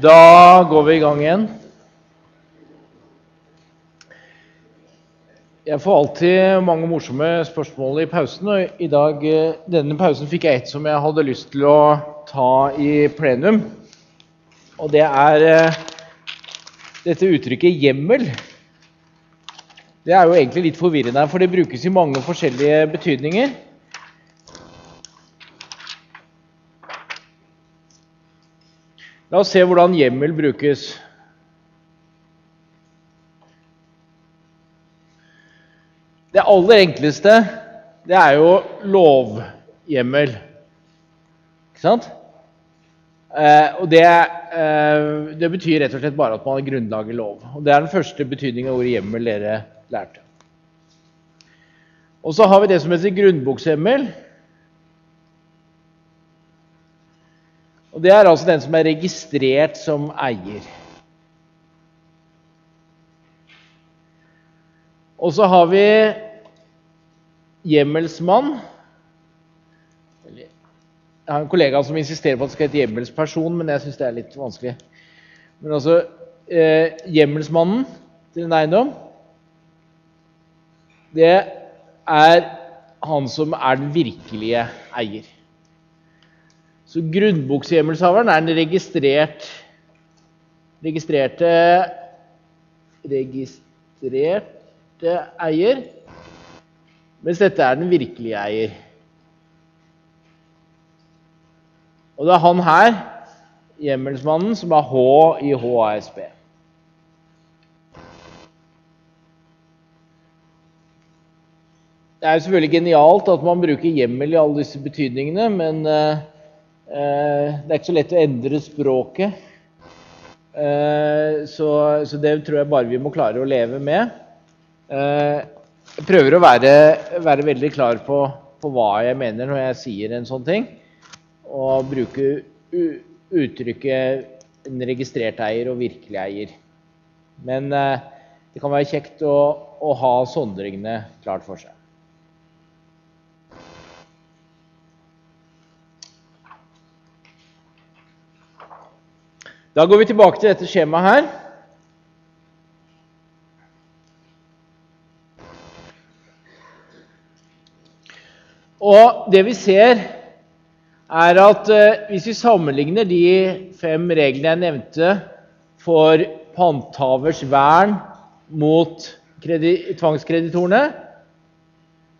Da går vi i gang igjen. Jeg får alltid mange morsomme spørsmål i pausen. og i dag, eh, Denne pausen fikk jeg et som jeg hadde lyst til å ta i plenum. Og det er eh, dette uttrykket 'hjemmel'. Det er jo egentlig litt forvirrende, for det brukes i mange forskjellige betydninger. La oss se hvordan hjemmel brukes. Det aller enkleste det er jo lovhjemmel. Ikke sant? Eh, og det, eh, det, betyr rett og slett bare at man har grunnlag i lov. Og Det er den første betydningen av ordet hjemmel dere lærte. Og så har vi det som heter grunnbokshjemmel. Og Det er altså den som er registrert som eier. Og så har vi hjemmelsmann. Jeg har en kollega som insisterer på at det skal hete hjemmelsperson, men jeg syns det er litt vanskelig. Men altså eh, Hjemmelsmannen til en eiendom, det er han som er den virkelige eier. Så grunnbokshjemmelshaveren er den registrert, registrerte registrerte eier, mens dette er den virkelige eier. Og det er han her, hjemmelsmannen, som er H i HASB. Det er jo selvfølgelig genialt at man bruker hjemmel i alle disse betydningene, men Eh, det er ikke så lett å endre språket. Eh, så, så, det tror jeg bare vi må klare å leve med. Eh, jeg prøver å være, være veldig klar på, på, hva jeg mener når jeg sier en sånn ting. Og bruke uttrykket en registrert eier og virkelig eier. Men det kan være kjekt å, å ha sondringene klart for seg. Da går vi tilbake til dette skjemaet her. Og det vi ser, er at eh, hvis vi sammenligner de fem reglene jeg nevnte for panthavers vern mot tvangskreditorene,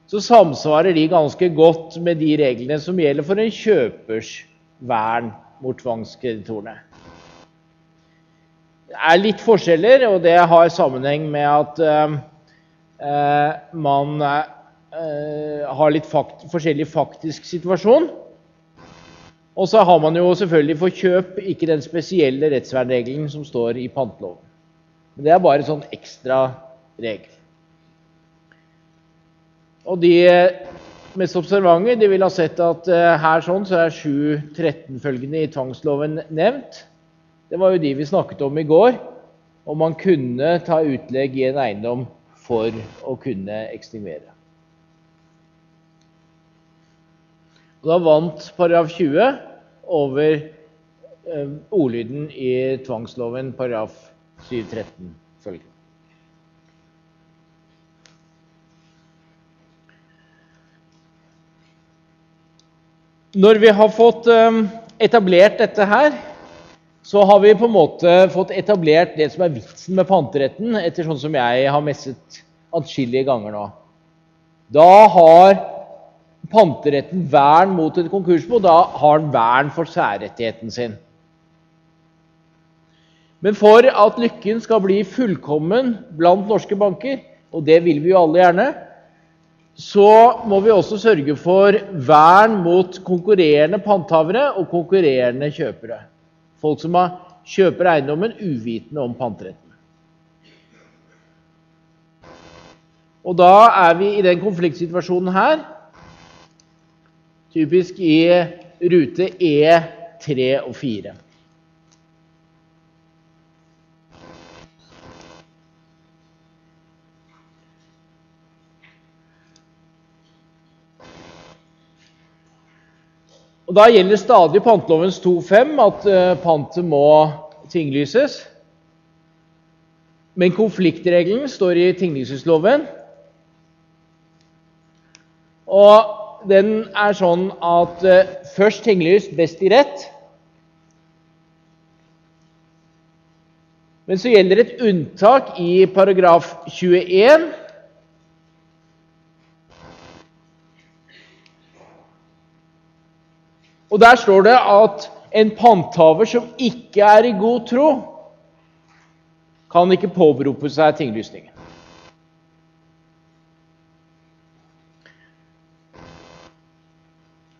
så samsvarer de ganske godt med de reglene som gjelder for en kjøpers vern mot tvangskreditorene. Det er litt forskjeller, og det har sammenheng med at eh, man eh, har litt fakt forskjellig faktisk situasjon. Og så har man jo selvfølgelig for kjøp ikke den spesielle rettsvernregelen som står i panteloven. Men det er bare sånn ekstra regel. Og de mest observante de vil ha sett at uh, her sånn så er 7.13-følgende i tvangsloven nevnt. Det var jo de vi snakket om i går, om man kunne ta utlegg i en eiendom for å kunne ekstingvere. Og da vant paragraf 20 over eh, ordlyden i tvangsloven paragraf 713 følgende. Når vi har fått eh, etablert dette her, så har vi på en måte fått etablert det som er vitsen med panteretten, etter sånn som jeg har messet atskillige ganger nå. Da har panteretten vern mot et konkursbo. Da har den vern for særrettigheten sin. Men for at lykken skal bli fullkommen blant norske banker, og det vil vi jo alle gjerne, så må vi også sørge for vern mot konkurrerende panthavere og konkurrerende kjøpere. Folk som har, kjøper eiendommen uvitende om panteretten. Og da er vi i den konfliktsituasjonen her, typisk i rute E3 og 4. Og Da gjelder stadig pantelovens 2.5 at uh, pantet må tinglyses. Men konfliktregelen står i tinglysningsloven. Og den er sånn at eh, først tinglys, best i rett. Men så gjelder et unntak i paragraf 21. Og der står det at en panthaver som ikke er i god tro, kan ikke påberope seg tinglysningen.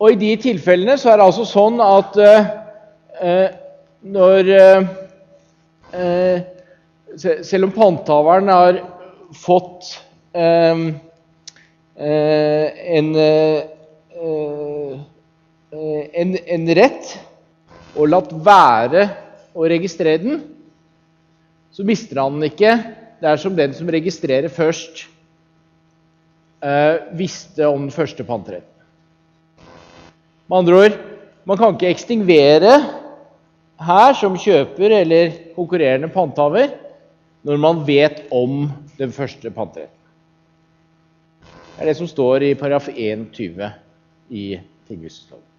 Og i de tilfellene så er det altså sånn at eh, når eh, eh Selv om panthaveren har fått eh, eh, en, eh, en, en rett og latt være å registrere den, så mister han den ikke Det er som den som registrerer først, visste om den første panteretten. Med andre ord, man kan ikke ekstingvere her som kjøper eller konkurrerende pantehaver når man vet om den første panteretten. Det er det som står i paragraf 21 i tinghusloven.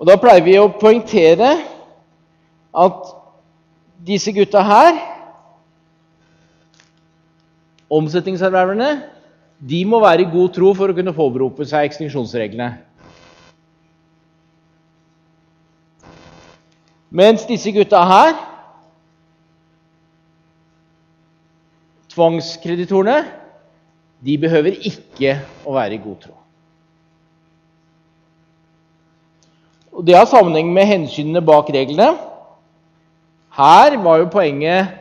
Og Da pleier vi å poengtere at disse gutta her Omsetningserververne de må være i god tro for å kunne påberope seg ekstinksjonsreglene. Mens disse gutta her, tvangskreditorene, de behøver ikke å være i god tro. Og Det har sammenheng med hensynene bak reglene. Her var jo poenget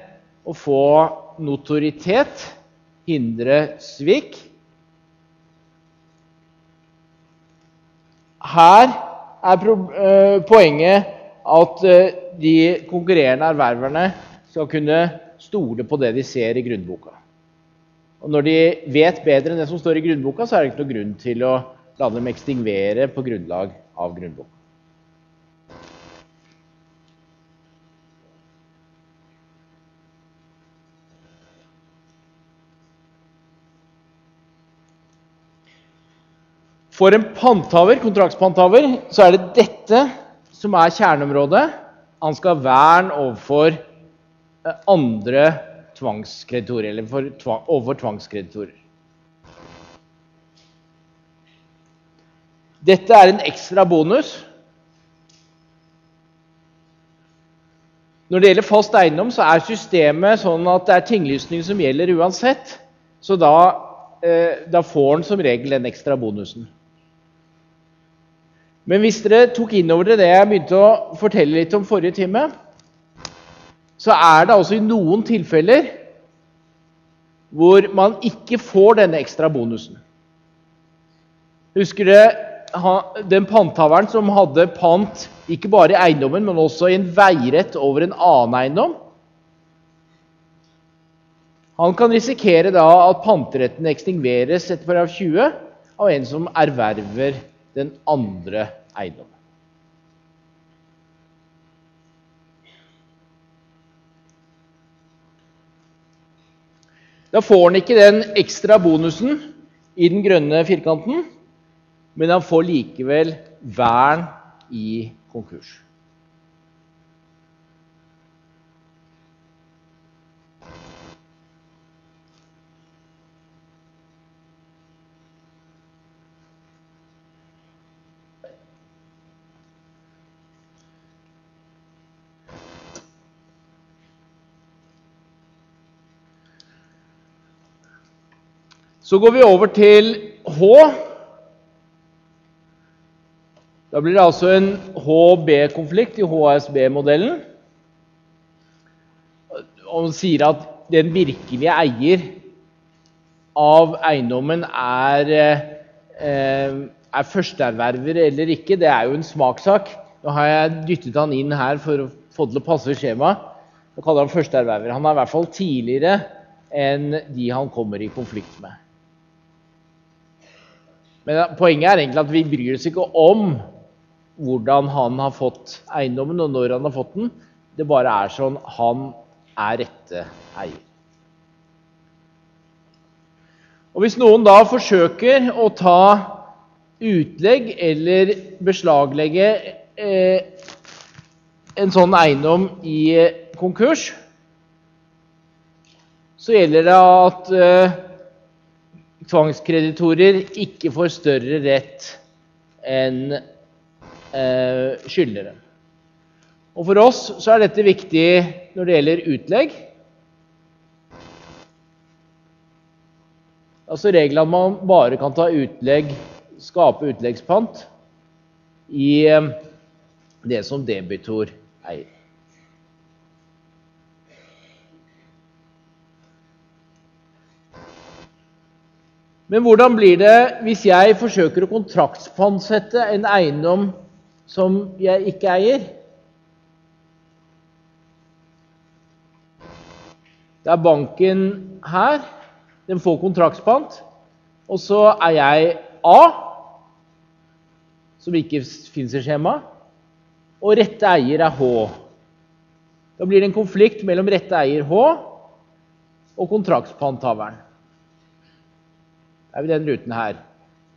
å få notoritet hindre svik. Her er eh, poenget at eh, de konkurrerende erververne skal kunne stole på det de ser i grunnboka. Og Når de vet bedre enn det som står i grunnboka, så er det ikke noe grunn til å la dem ekstingvere på grunnlag av grunnboka. For en panthaver, kontraktspanthaver så er det dette som er kjerneområdet. Han skal ha vern overfor eh, andre tvangskreditorer, eller for, overfor tvangskreditorer. Dette er en ekstra bonus. Når det gjelder fast eiendom, så er systemet sånn at det er tinglysning som gjelder uansett. Så da, eh, da får en som regel den ekstra bonusen. Men hvis dere tok inn over dere det jeg begynte å fortelle litt om forrige time, så er det altså i noen tilfeller hvor man ikke får denne ekstra bonusen. Husker dere den panthaveren som hadde pant ikke bare i eiendommen, men også i en veirett over en annen eiendom? Han kan risikere da at panteretten ekstingveres etter § 20 av en som erverver den andre eiendom. Da får han ikke den ekstra bonusen i den grønne firkanten, men han får likevel vern i konkurs. Så går vi over til H. Da blir det altså en HB-konflikt i HSB-modellen. Og sier at den virkelige eier av eiendommen er, eh, er førsteerverver eller ikke. Det er jo en smakssak. Nå har jeg dyttet han inn her for å få til å passe skjemaet. og kaller han førsteerverver. Han er i hvert fall tidligere enn de han kommer i konflikt med. Men poenget er egentlig at vi bryr oss ikke om hvordan han har fått eiendommen, og når han har fått den. Det bare er sånn han er rette eier. Og Hvis noen da forsøker å ta utlegg eller beslaglegge eh, en sånn eiendom i konkurs, så gjelder det at eh, tvangskreditorer ikke får større rett enn eh, skyldnere. Og For oss så er dette viktig når det gjelder utlegg. Altså regelen at man bare kan ta utlegg, skape utleggspant i eh, det som debitor eier. Men hvordan blir det hvis jeg forsøker å kontraktspantsette en eiendom som jeg ikke eier? Det er banken her. Den får kontraktspant. Og så er jeg A, som ikke fins i skjemaet, og rette eier er H. Da blir det en konflikt mellom rette eier H og kontraktspanthaveren. Er ved den ruten her.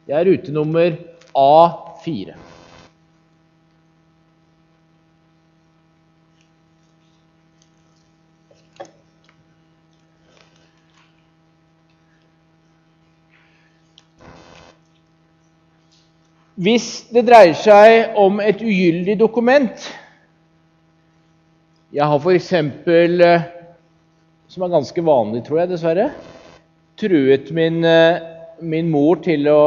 Det er rute nummer A4. Hvis det dreier seg om et ugyldig dokument Jeg har f.eks., eh, som er ganske vanlig, tror jeg, dessverre, truet min, eh, min mor til å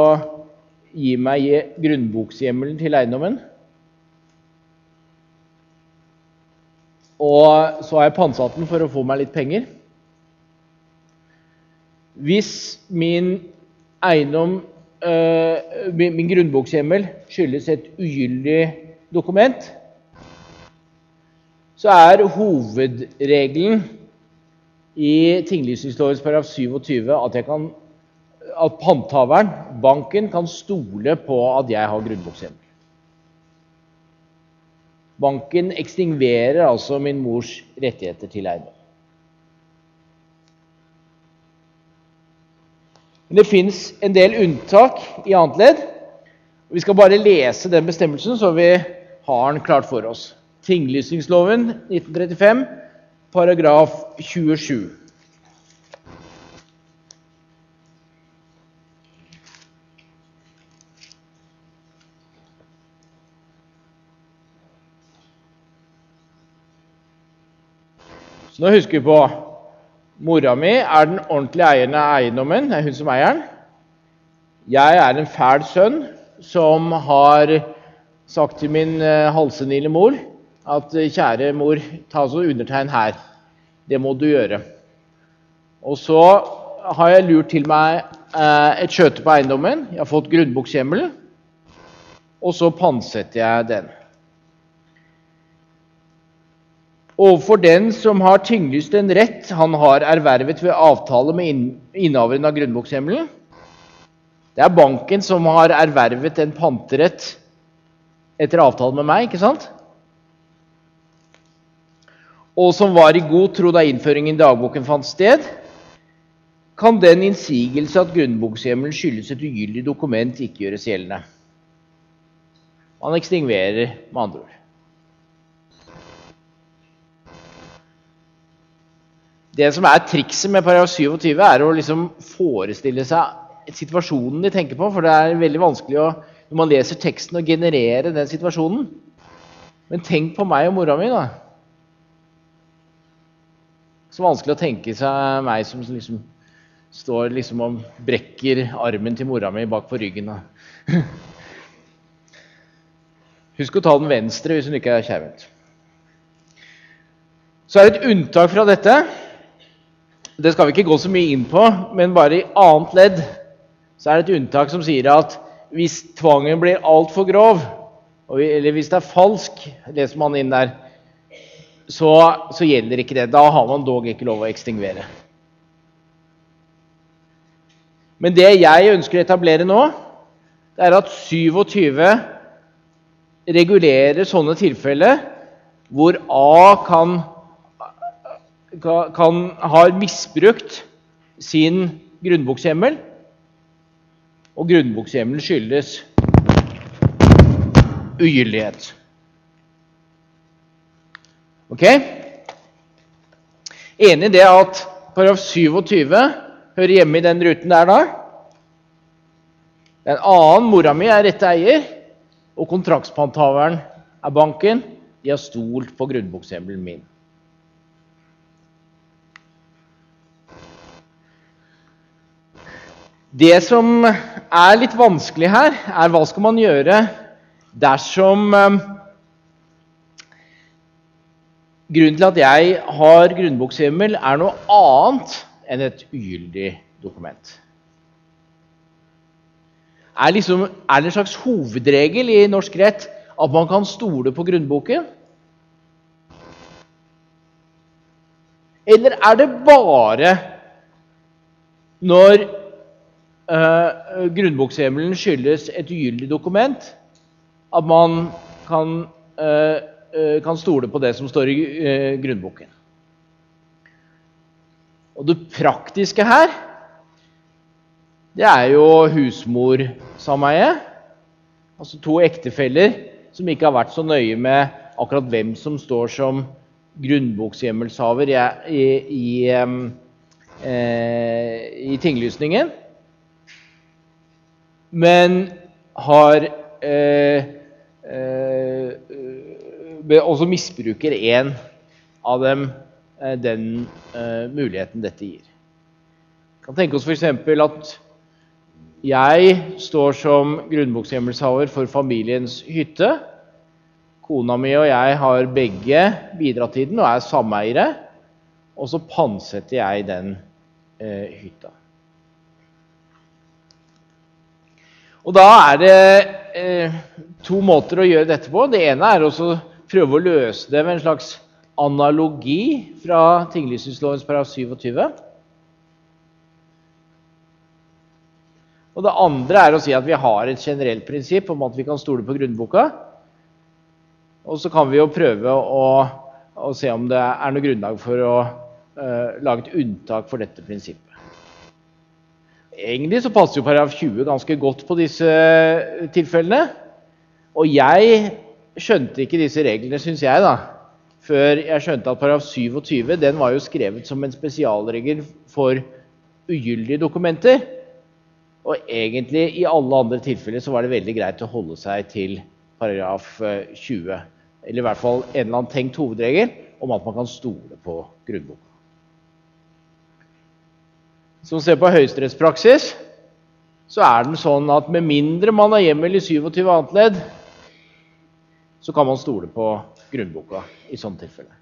gi meg grunnbokshjemmelen til eiendommen. Og så har jeg pantsatt den for å få meg litt penger. Hvis min eiendom uh, min grunnbokshjemmel skyldes et ugyldig dokument, så er hovedregelen i tinglysningsloven paragraf 27 at, jeg kan, at panthaveren, banken, kan stole på at jeg har grunnbokshjemmel. Banken ekstingverer altså min mors rettigheter til eiendom. Men det fins en del unntak i annet ledd. Vi skal bare lese den bestemmelsen, så vi har den klart for oss. Tinglysningsloven 1935, paragraf 27. Så nå husker vi på Mora mi er den ordentlige eieren av eiendommen. Det er hun som eier den. Jeg er en fæl sønn som har sagt til min halsenile halvsenile mor at kjære mor, ta så undertegn her. Det må du gjøre. Og så har jeg lurt til meg uh, et skjøte på eiendommen. Jeg har fått grunnbokshjemmelen. Og så pantsetter jeg den. Overfor den som har tinglyst en rett han har ervervet ved avtale med innehaveren av grunnbokshemmelen. Det er banken som har ervervet en panterett etter avtale med meg, ikke sant? Og som var i god tro da innføringen i dagboken fant sted, kan den innsigelse at grunnbokshjemmelen skyldes et ugyldig dokument, ikke gjøres gjeldende. Man ekstingverer, med andre ord. Det som er trikset med paragraf 27, er å liksom forestille seg situasjonen de tenker på. For det er veldig vanskelig å, når man leser teksten, å generere den situasjonen. Men tenk på meg og mora mi, da. Så vanskelig å tenke seg meg som liksom står liksom og brekker armen til mora mi bak på ryggen. Husk å ta den venstre hvis hun ikke er skjermet. Så er det et unntak fra dette. Det skal vi ikke gå så mye inn på, men bare i annet ledd så er det et unntak som sier at hvis tvangen blir altfor grov, eller hvis det er falsk, leser man inn der, så, så, gjelder ikke det. Da har man dog ikke lov å ekstinguere. Men det jeg ønsker å etablere nå, det er at 27 regulerer sånne tilfeller hvor A kan, kan har misbrukt sin grunnbokshjemmel, og grunnbokshjemmelen skyldes ugyldighet. Ok? Enig i det at paragraf 27 hører hjemme i den ruten der da? En annen mora mi er rette eier, og kontraktspanthaveren er banken. De har stolt på grunnbokshjemmelen min. Det som er litt vanskelig her, er hva skal man gjøre dersom eh, Grunnen til at jeg har grunnbokshjemmel, er noe annet enn et ugyldig dokument. Er, liksom, er det en slags hovedregel i norsk rett at man kan stole på grunnboken? Eller er det bare når uh, grunnbokshjemmelen skyldes et ugyldig dokument, at man kan, uh, uh, kan, stole på det som står i grunnboken. Og det praktiske her, det er jo husmorsameiet. Altså to ektefeller som ikke har vært så nøye med akkurat hvem som står som grunnbokshjemmelshaver i, i, i, um, i tinglysningen men har eh, eh, også misbruker en av dem eh, den eh, muligheten dette gir. Vi kan tenke oss f.eks. at jeg står som grunnbokshjemmelshaver for familiens hytte. Kona mi og jeg har begge bidratt til den og er sameiere. Og så pantsetter jeg den eh, hytta. Og Da er det eh, to måter å gjøre dette på. Det ene er å prøve å løse det med en slags analogi fra tinglysningsloven § 27. Og Det andre er å si at vi har et generelt prinsipp om at vi kan stole på grunnboka. Og så kan vi jo prøve å, å se om det er noe grunnlag for å uh, lage et unntak for dette prinsippet. Egentlig så passer jo paragraf 20 ganske godt på disse tilfellene. Og jeg skjønte ikke disse reglene, syns jeg, da, før jeg skjønte at paragraf 27 den var jo skrevet som en spesialregel for ugyldige dokumenter. Og egentlig i alle andre tilfeller så var det veldig greit å holde seg til paragraf 20. Eh, eller i hvert fall en eller annen tenkt hovedregel om at man kan stole på grunnboka som ser på høyesterettspraksis, så er den sånn at med mindre man har hjemmel i 27 annet ledd, så kan man stole på grunnboka i sånne tilfeller.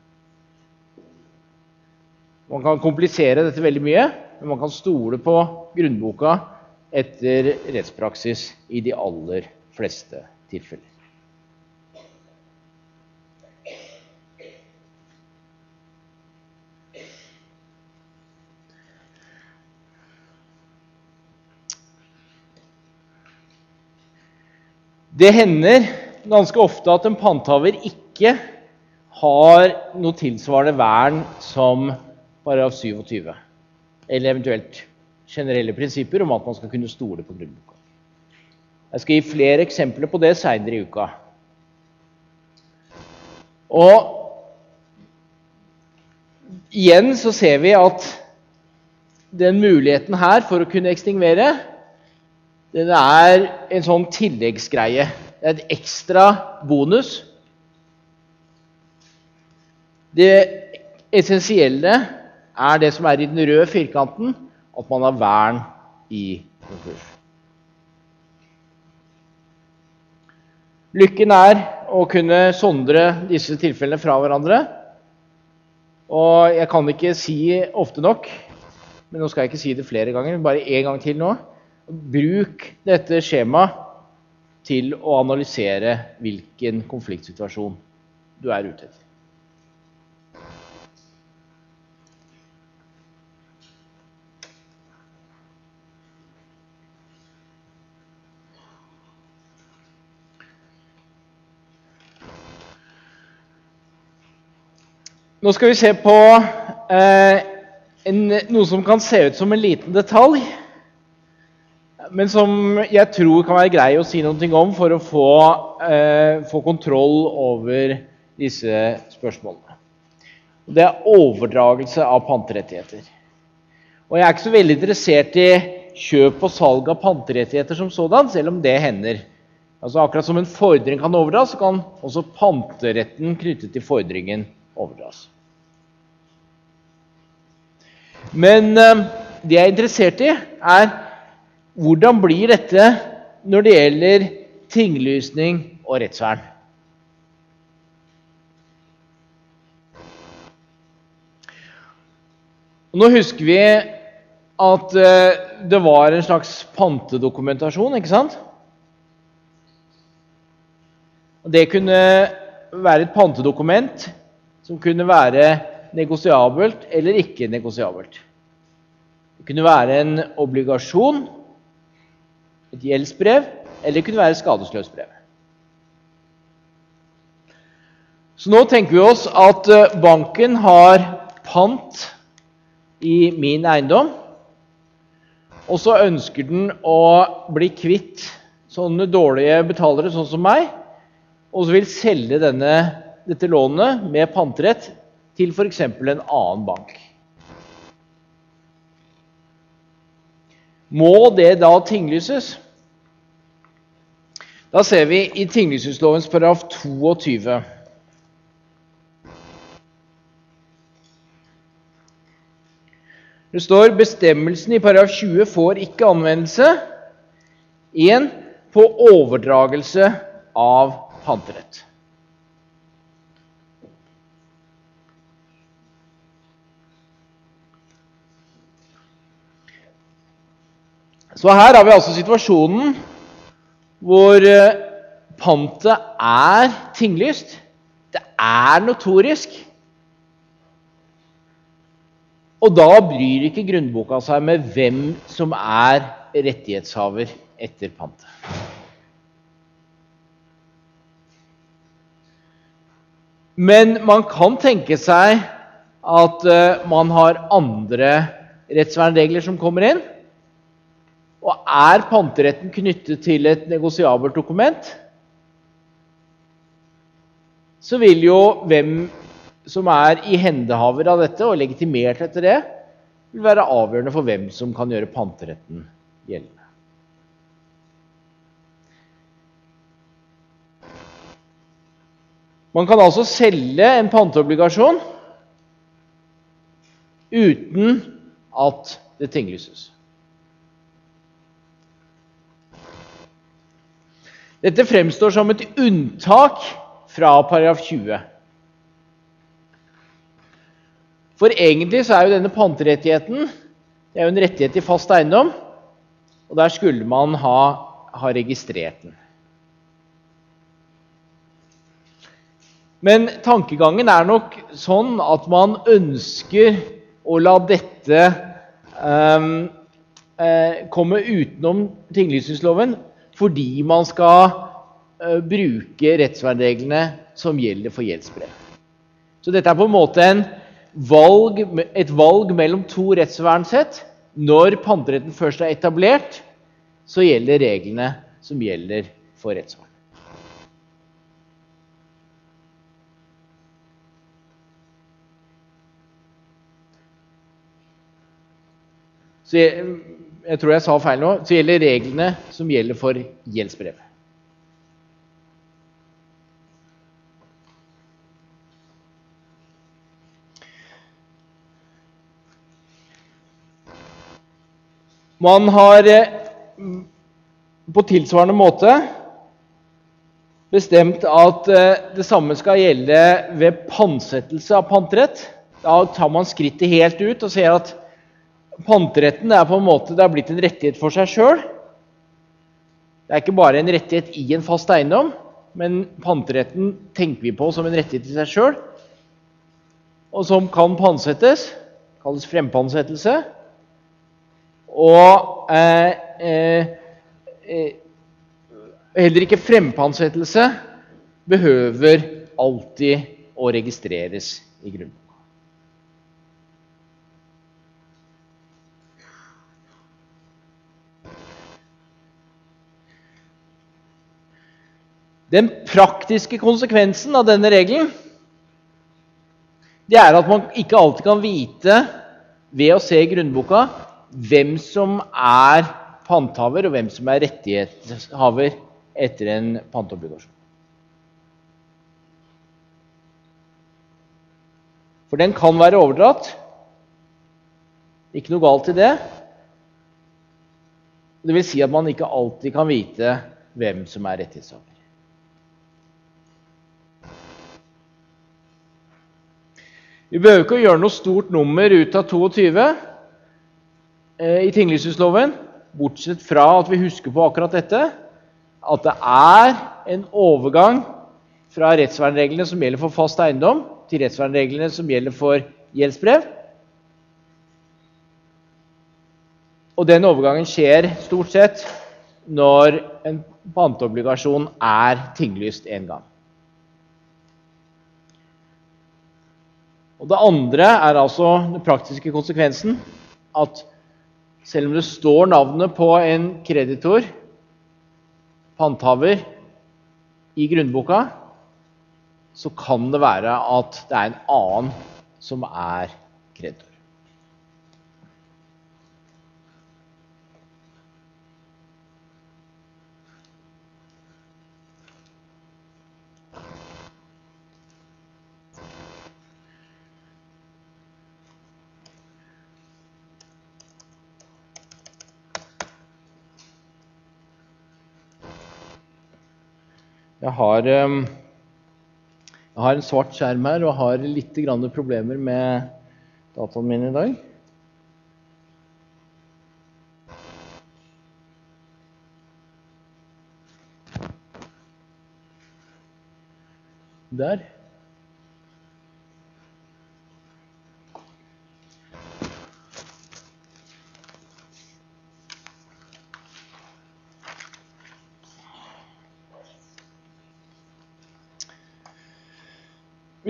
Man kan komplisere dette veldig mye, men man kan stole på grunnboka etter rettspraksis i de aller fleste tilfeller. Det hender ganske ofte at en panthaver ikke har noe tilsvarende vern som paragraf 27, eller eventuelt generelle prinsipper om at man skal kunne stole på grunnboka. Jeg skal gi flere eksempler på det seinere i uka. Og igjen så ser vi at den muligheten her for å kunne ekstingvere den er en sånn tilleggsgreie. Det er et ekstra bonus. Det essensielle er det som er i den røde firkanten, at man har vern i konkurs. Lykken er å kunne sondre disse tilfellene fra hverandre. Og jeg kan ikke si ofte nok, men nå skal jeg ikke si det flere ganger, bare én gang til nå bruk dette skjemaet til å analysere hvilken konfliktsituasjon du er ute etter. Nå skal vi se på eh, en, noe som kan se ut som en liten detalj men som jeg tror kan være grei å si noe om for å få, eh, få kontroll over disse spørsmålene. Det er overdragelse av panterettigheter. Og jeg er ikke så veldig interessert i kjøp og salg av panterettigheter som sådan, selv om det hender. Altså Akkurat som en fordring kan overdras, så kan også panteretten knyttet til fordringen overdras. Men eh, det jeg er interessert i, er hvordan blir dette når det gjelder tinglysning og rettsvern? Nå husker vi at eh, det var en slags pantedokumentasjon, ikke sant? Det kunne være et pantedokument som kunne være negosiabelt eller ikke negosiabelt. Det kunne være en obligasjon, et gjeldsbrev, eller det kunne være et skadesløst brev. Så nå tenker vi oss at eh, banken har pant i min eiendom. Og så ønsker den å bli kvitt sånne dårlige betalere sånn som meg, og så vil selge denne, dette lånet med panterett til f.eks. en annen bank. Må det da tinglyses? Da ser vi i tinglysningslovens paragraf 22. Det står bestemmelsen i paragraf 20 får ikke anvendelse 1. på overdragelse av panterett. Så her har vi altså situasjonen hvor eh, pantet er tinglyst. Det er notorisk. Og da bryr ikke grunnboka seg med hvem som er rettighetshaver etter pantet. Men man kan tenke seg at uh, man har andre rettsvernregler som kommer inn. Og er panteretten knyttet til et negosiabelt dokument, så vil jo hvem som er ihendehaver av dette og legitimert etter det, vil være avgjørende for hvem som kan gjøre panteretten gjeldende. Man kan altså selge en panteobligasjon uten at det tinglyses. Dette fremstår som et unntak fra paragraf 20. For egentlig så er jo denne panterettigheten det er jo en rettighet i fast eiendom, og der skulle man ha, ha registrert den. Men tankegangen er nok sånn at man ønsker å la dette um, komme utenom tinglysningsloven fordi man skal uh, bruke rettsvernreglene som gjelder for gjeldsbrev. Så dette er på en måte en valg, et valg mellom to rettsvernsett. Når panteretten først er etablert, så gjelder reglene som gjelder for rettsvern. Så jeg, tror jeg sa feil nå, så gjelder reglene som gjelder for gjeldsbrev. Man har eh, på tilsvarende måte bestemt at eh, det samme skal gjelde ved pantsettelse av panterett. Da tar man skrittet helt ut og ser at Panteretten er på en måte, det har blitt en rettighet for seg sjøl. Det er ikke bare en rettighet i en fast eiendom, men panteretten tenker vi på som en rettighet i seg sjøl, og som kan pantsettes. Kalles frempantsettelse. Og eh, eh, eh, heller ikke frempantsettelse behøver alltid å registreres i grunnboka. Den praktiske konsekvensen av denne regelen det er at man ikke alltid kan vite ved å se i grunnboka hvem som er panthaver, og hvem som er rettighetshaver etter en panteobligasjon. For den kan være overdratt. Ikke noe galt i det. Det vil si at man ikke alltid kan vite hvem som er rettighetshaver. Vi behøver ikke å gjøre noe stort nummer ut av 22 eh, i tinglysningsloven, bortsett fra at vi husker på akkurat dette, at det er en overgang fra rettsvernreglene som gjelder for fast eiendom, til rettsvernreglene som gjelder for gjeldsbrev. Og den overgangen skjer stort sett når en panteobligasjon er tinglyst én gang. Og Det andre er altså den praktiske konsekvensen at selv om det står navnet på en kreditor, panthaver, i grunnboka, så kan det være at det er en annen som er kreditor. Jeg har, ehm, jeg har, en svart skjerm her og har litt problemer med dataen min i dag. Der.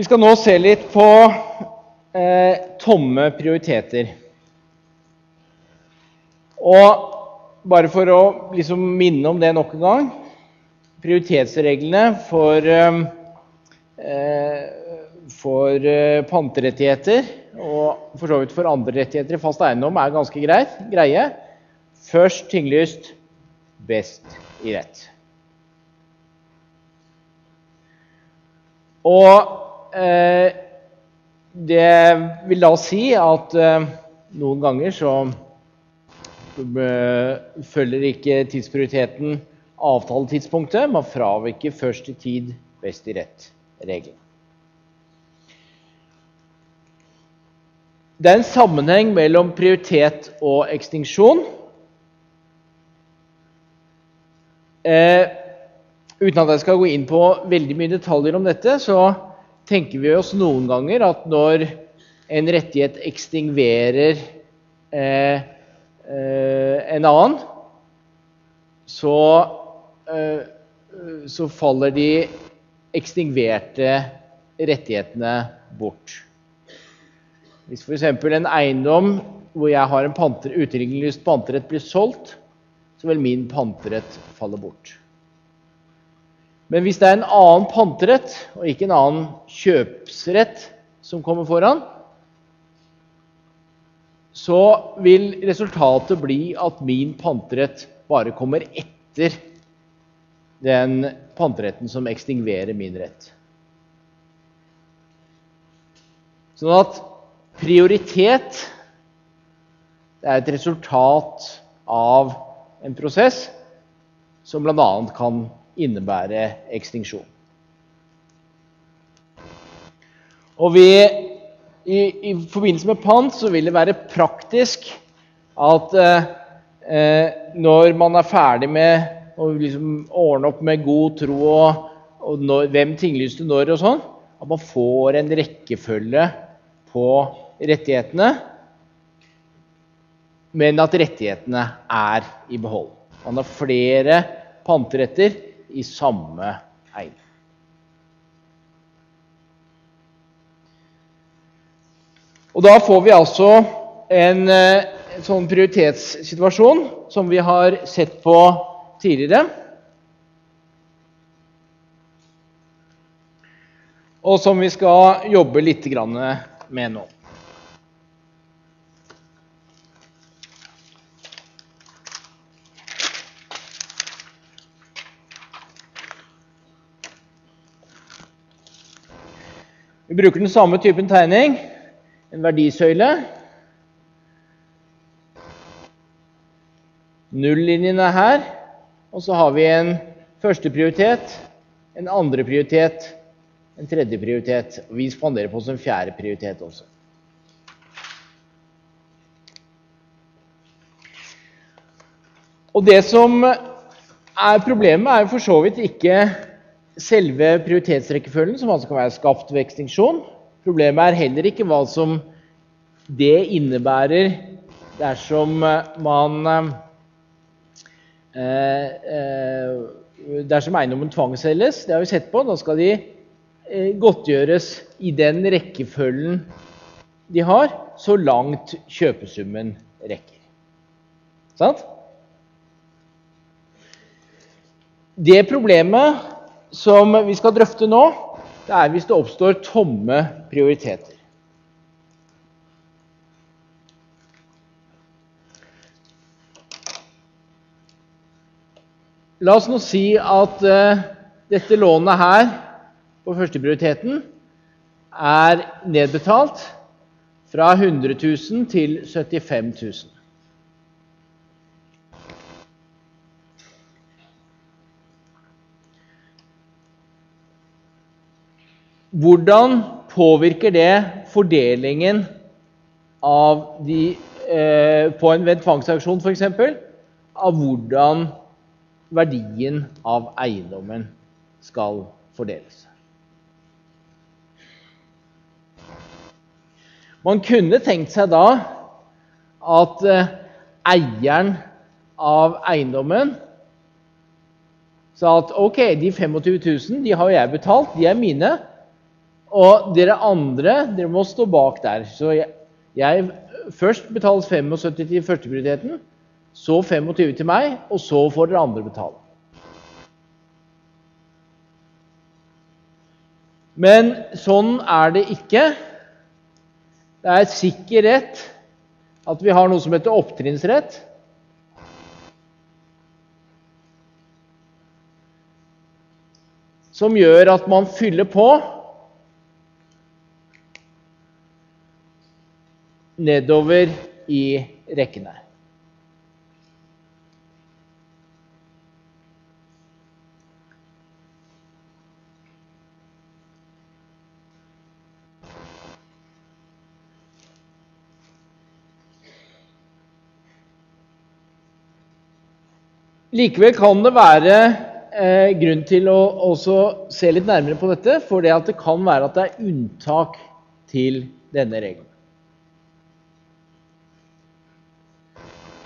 Vi skal nå se litt på eh, tomme prioriteter. Og bare for å liksom minne om det nok en gang Prioritetsreglene for, eh, for eh, panterettigheter og for så vidt for andre rettigheter i fast eiendom er ganske greit, greie. Først tinglyst, best i rett. Og det vil da si at eh, noen ganger så eh, følger ikke tidsprioriteten avtaletidspunktet. Man fraviker først i tid, best i rett-regelen. Det er en sammenheng mellom prioritet og ekstinksjon. Eh, uten at jeg skal gå inn på veldig mye detaljer om dette, så tenker vi oss noen ganger at når en rettighet ekstingverer eh, eh, en annen, så, eh, så faller de ekstingverte rettighetene bort. Hvis f.eks. en eiendom hvor jeg har en panter, uteligningslyst panterett, blir solgt, så vil min panterett falle bort. Men hvis det er en annen panterett og ikke en annen kjøpsrett som kommer foran, så vil resultatet bli at min panterett bare kommer etter den panteretten som ekstingverer min rett. Sånn at prioritet er et resultat av en prosess som bl.a. kan innebære ekstinksjon. Og vi, i, i, forbindelse med pant så vil det være praktisk at eh, når man er ferdig med å liksom ordne opp med god tro og, og når, hvem tinglyste når og sånn, at man får en rekkefølge på rettighetene, men at rettighetene er i behold. Man har flere panteretter i samme eie. Og da får vi altså eh, en sånn prioritetssituasjon som vi har sett på tidligere. Og som vi skal jobbe litt med nå. Vi bruker den samme typen tegning, en verdisøyle. Nullinjen er her, og så har vi en første prioritet, en andre prioritet, en tredje prioritet. Og vi spanderer på oss en fjerde prioritet også. Og det som er problemet, er jo for så vidt ikke selve prioritetsrekkefølgen, som altså kan være skapt ved ekstinksjon. Problemet er heller ikke hva som det innebærer dersom man eh, eh, Dersom eiendommen tvangsselges, det har vi sett på, da skal de eh, godtgjøres i den rekkefølgen de har, så langt kjøpesummen rekker. Sant? Det problemet som vi skal drøfte nå, det er hvis det oppstår tomme prioriteter. La oss nå si at uh, dette lånet her på førsteprioriteten er nedbetalt fra 100 000 til 75 000. Hvordan påvirker det fordelingen de, eh, på en ved tvangsauksjon f.eks. av hvordan verdien av eiendommen skal fordeles? Man kunne tenkt seg da at eh, eieren av eiendommen sa at ok, de 25 000 de har jeg betalt, de er mine. Og dere andre dere må stå bak der. Så jeg, jeg Først betales 75 til førsteprioriteten, så 25 til meg, og så får dere andre betale. Men sånn er det ikke. Det er sikker rett at vi har noe som heter opptrinnsrett. Som gjør at man fyller på nedover i rekkene. Likevel kan det være eh, grunn til å se litt nærmere på dette, for det, det kan være at det er unntak til denne regelen.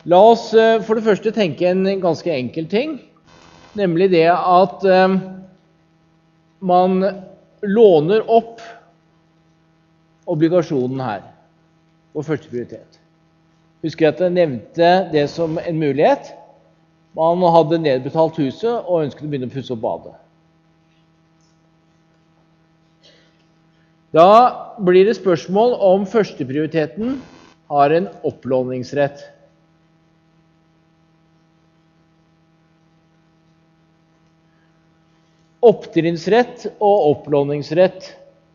La oss eh, for det første tenke en ganske enkel ting, nemlig det at eh, man låner opp obligasjonen her på første prioritet. Husker at jeg nevnte det som en mulighet. Man hadde nedbetalt huset og ønsket å begynne å pusse opp badet. Da blir det spørsmål om førsteprioriteten har en opplåningsrett. Opptrinnsrett og opplåningsrett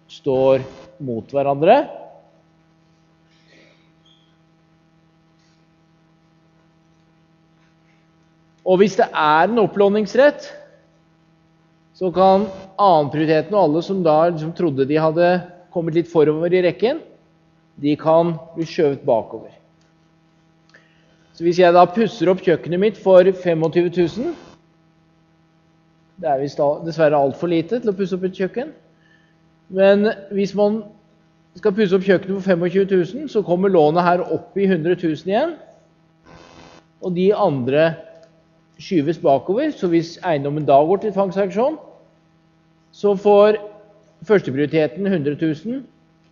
står mot hverandre. Og hvis det er en opplåningsrett, så kan annenprioriteten og alle som da liksom trodde de hadde kommet litt forover i rekken, de kan bli skjøvet bakover. Så hvis jeg da pusser opp kjøkkenet mitt for 25 000 det er dessverre altfor lite til å pusse opp et kjøkken. Men hvis man skal pusse opp kjøkkenet for 25 000, så kommer lånet her opp i 100 000 igjen. Og de andre skyves bakover. Så hvis eiendommen da går til tvangsaksjon, så får førsteprioriteten 100 000,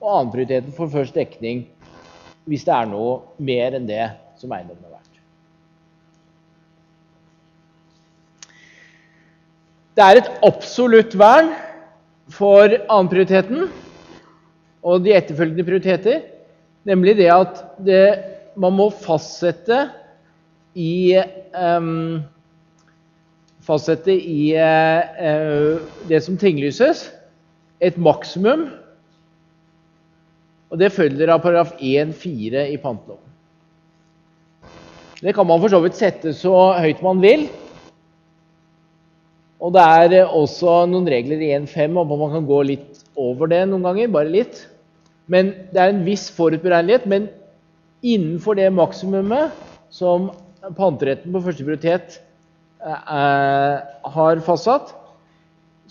og annenprioriteten får først dekning hvis det er noe mer enn det som eiendommen er verdt. Det er et absolutt vern for annenprioriteten og de etterfølgende prioriteter, nemlig det at det, man må fastsette i um, Fastsette i uh, det som tinglyses, et maksimum. Og det følger av paragraf 1-4 i panteloven. Det kan man for så vidt sette så høyt man vil. Og det er også noen regler i 1.5 om man kan gå litt over det noen ganger. Bare litt. Men det er en viss forutberegnelighet. Men innenfor det maksimumet som panteretten på første prioritet eh, har fastsatt,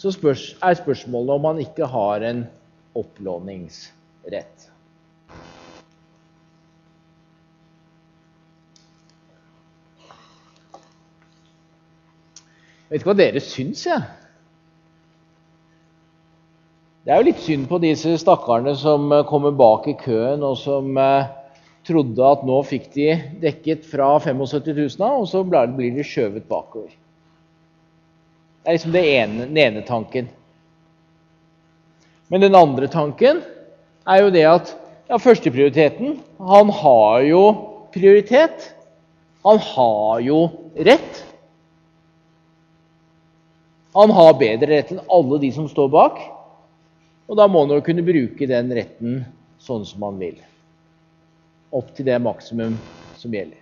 så spørs, er spørsmålet om man ikke har en opplåningsrett. Jeg vet ikke hva dere syns, jeg. Det er jo litt synd på disse stakkarene som kommer bak i køen, og som eh, trodde at nå fikk de dekket fra 75 000 av, og så blir de skjøvet bakover. Det er liksom det ene, den ene tanken. Men den andre tanken er jo det at ja, førsteprioriteten Han har jo prioritet. Han har jo rett. Han har bedre rett enn alle de som står bak. Og da må han jo kunne bruke den retten sånn som han vil opp til det maksimum som gjelder.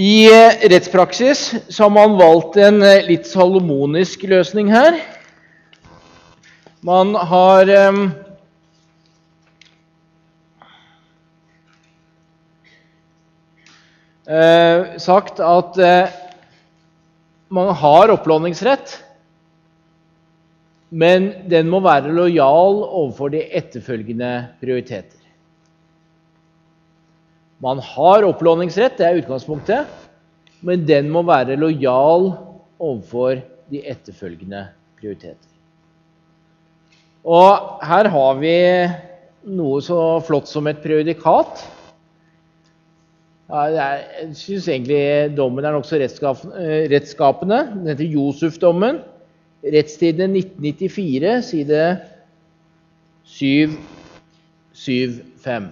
I eh, rettspraksis så har man valgt en eh, litt salomonisk løsning her. Man har uh, sagt at eh, man har opplåningsrett men den må være lojal overfor de etterfølgende prioriteter. Man har opplåningsrett, det er utgangspunktet, men den må være lojal overfor de etterfølgende prioriteter. Og her har vi noe så flott som et prejudikat. Jeg syns egentlig dommen er nokså rettsskapende. Den heter Josef-dommen. Rettstidene 1994, side 775.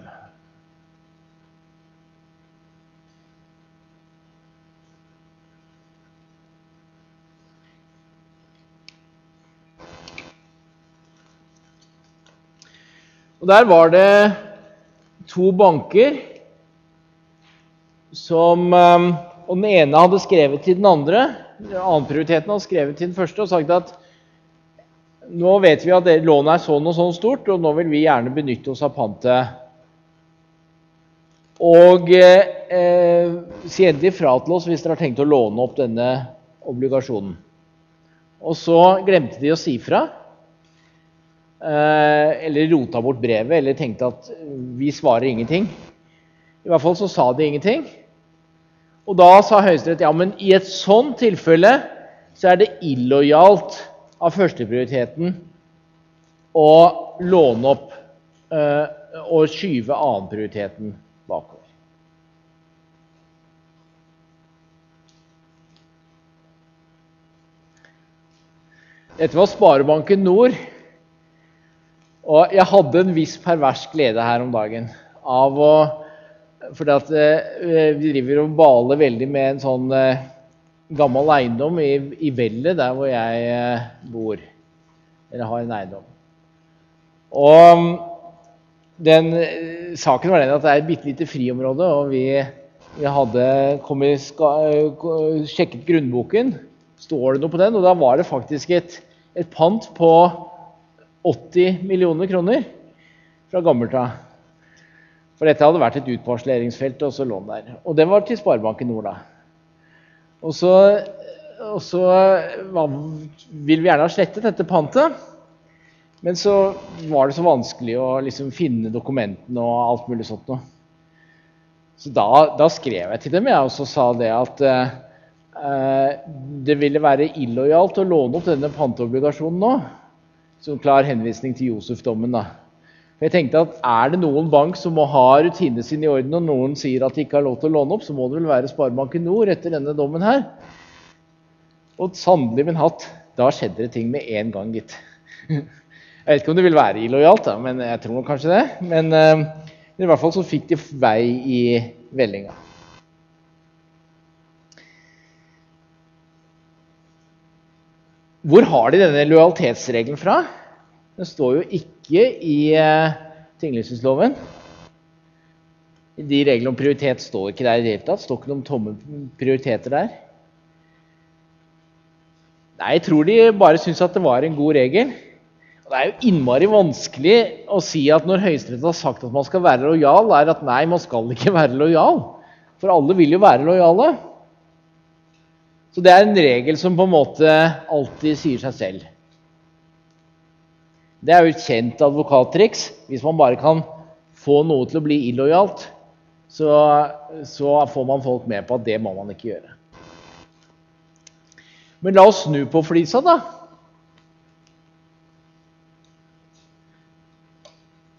Og Der var det to banker som um, Og den ene hadde skrevet til den andre annenprioriteten hadde skrevet til den første og sagt at nå vet vi at lånet er sånn og sånn stort, og nå vil vi gjerne benytte oss av pantet. Og eh, si endelig fra til oss hvis dere har tenkt å låne opp denne obligasjonen. Og så glemte de å si fra. Eh, eller rota bort brevet, eller tenkte at vi svarer ingenting. I hvert fall så sa de ingenting. Og da sa Høyesterett ja, men i et sånt tilfelle så er det illojalt av førsteprioriteten å låne opp øh, og skyve annenprioriteten bakover. Dette var Sparebanken Nord. Og jeg hadde en viss pervers glede her om dagen av å fordi at eh, vi driver og baler veldig med en sånn eh, gammel eiendom i, i Vellet, der hvor jeg eh, bor. Eller har en eiendom. Og den saken var den at det er et bitte lite friområde, og vi, vi hadde kommet, sjekket grunnboken. Står det noe på den? Og da var det faktisk et, et pant på 80 millioner kroner fra gammelt av. For dette hadde vært et utparsleringsfelt og så lån der. Og det var til Sparebanken Nord, da. Og så, og så vil vi gjerne ha slettet dette pantet. Men så var det så vanskelig å liksom finne dokumentene og alt mulig sånt noe. Så da, da, skrev jeg til dem jeg, og så sa det at eh, det ville være illojalt å låne opp denne panteobligasjonen nå. Som klar henvisning til Josef-dommen. da. Jeg tenkte at Er det noen bank som må ha rutinene sine i orden, og noen sier at de ikke har lov til å låne opp, så må det vel være Sparebanken Nord etter denne dommen her. Og sannelig min hatt, da skjedde det ting med en gang, gitt. Jeg vet ikke om det vil være illojalt, men jeg tror kanskje det. Men, uh, i hvert fall så fikk de vei i vellinga. Hvor har de denne lojalitetsregelen fra? Den står jo ikke i uh, tinglysningsloven. De reglene om prioritet står ikke der i det hele tatt. står ikke noen tomme prioriteter der. Nei, jeg tror de bare syns at det var en god regel. Og det er jo innmari vanskelig å si at når Høyesterett har sagt at man skal være lojal, er at nei, man skal ikke være lojal. For alle vil jo være lojale. Så det er en regel som på en måte alltid sier seg selv. Det er jo et kjent advokattriks. Hvis man bare kan få noe til å bli illojalt, så, så får man folk med på at det må man ikke gjøre. Men la oss snu på flisa, da.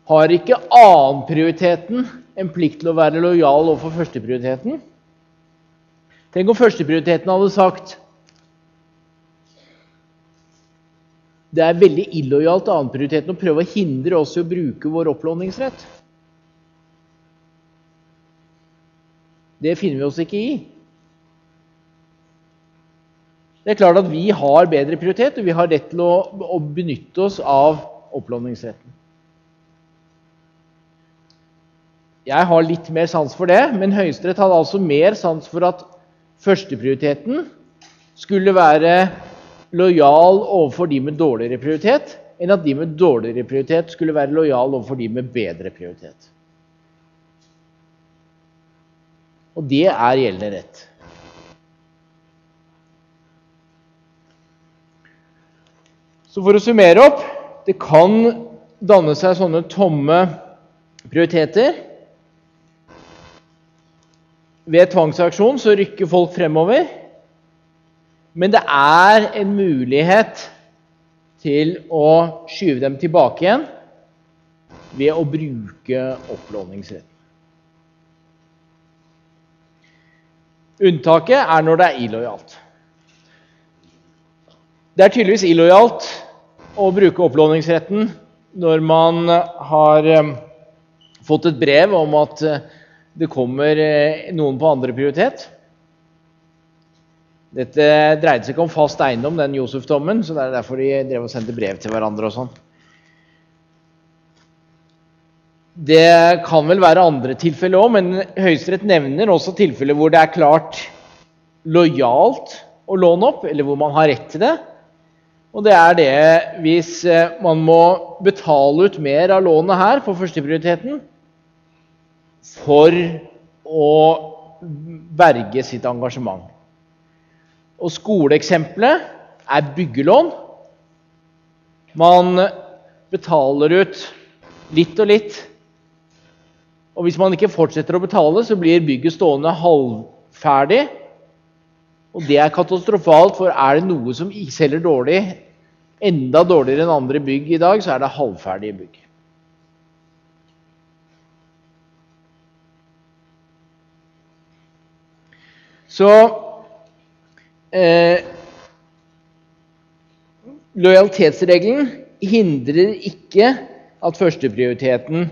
Har ikke annenprioriteten en plikt til å være lojal overfor førsteprioriteten? Tenk om førsteprioriteten hadde sagt Det er veldig illojalt av annenprioriteten å prøve å hindre oss i å bruke vår opplåningsrett. Det finner vi oss ikke i. Det er klart at vi har bedre prioritet, og vi har rett til å, å benytte oss av opplåningsretten. Jeg har litt mer sans for det, men Høyesterett hadde altså mer sans for at førsteprioriteten skulle være lojal overfor de med dårligere prioritet, enn at de med dårligere prioritet skulle være lojal overfor de med bedre prioritet. Og det er gjeldende rett. Så for å summere opp det kan danne seg sånne tomme prioriteter. Ved tvangsaksjon så rykker folk fremover. Men det er en mulighet til å skyve dem tilbake igjen ved å bruke opplåningsretten. Unntaket er når det er illojalt. Det er tydeligvis illojalt å bruke opplåningsretten når man har eh, fått et brev om at eh, det kommer eh, noen på andre prioritet. Dette dreide seg ikke om fast eiendom, den Josef-dommen, så det er derfor de drev og sendte brev til hverandre og sånn. Det kan vel være andre tilfeller òg, men Høyesterett nevner også tilfeller hvor det er klart lojalt å låne opp, eller hvor man har rett til det. Og det er det hvis eh, man må betale ut mer av lånet her på førsteprioriteten for å berge sitt engasjement. Og skoleeksempelet er byggelån. Man betaler ut litt og litt. Og hvis man ikke fortsetter å betale, så blir bygget stående halvferdig. Og det er katastrofalt, for er det noe som selger dårlig, enda dårligere enn andre bygg i dag, så er det halvferdige bygg. Så eh, Lojalitetsregelen hindrer ikke at førsteprioriteten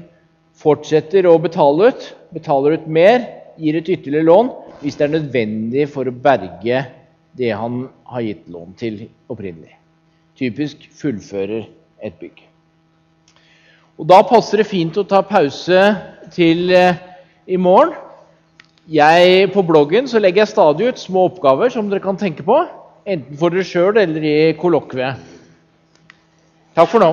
fortsetter å betale ut, betaler ut mer, gir et ytterligere lån hvis det er nødvendig for å berge det han har gitt lån til opprinnelig. Typisk fullfører et bygg. Og Da passer det fint å ta pause til eh, i morgen. Jeg, på bloggen så legger jeg stadig ut små oppgaver som dere kan tenke på. Enten for dere sjøl eller i kollokviet. Takk for nå.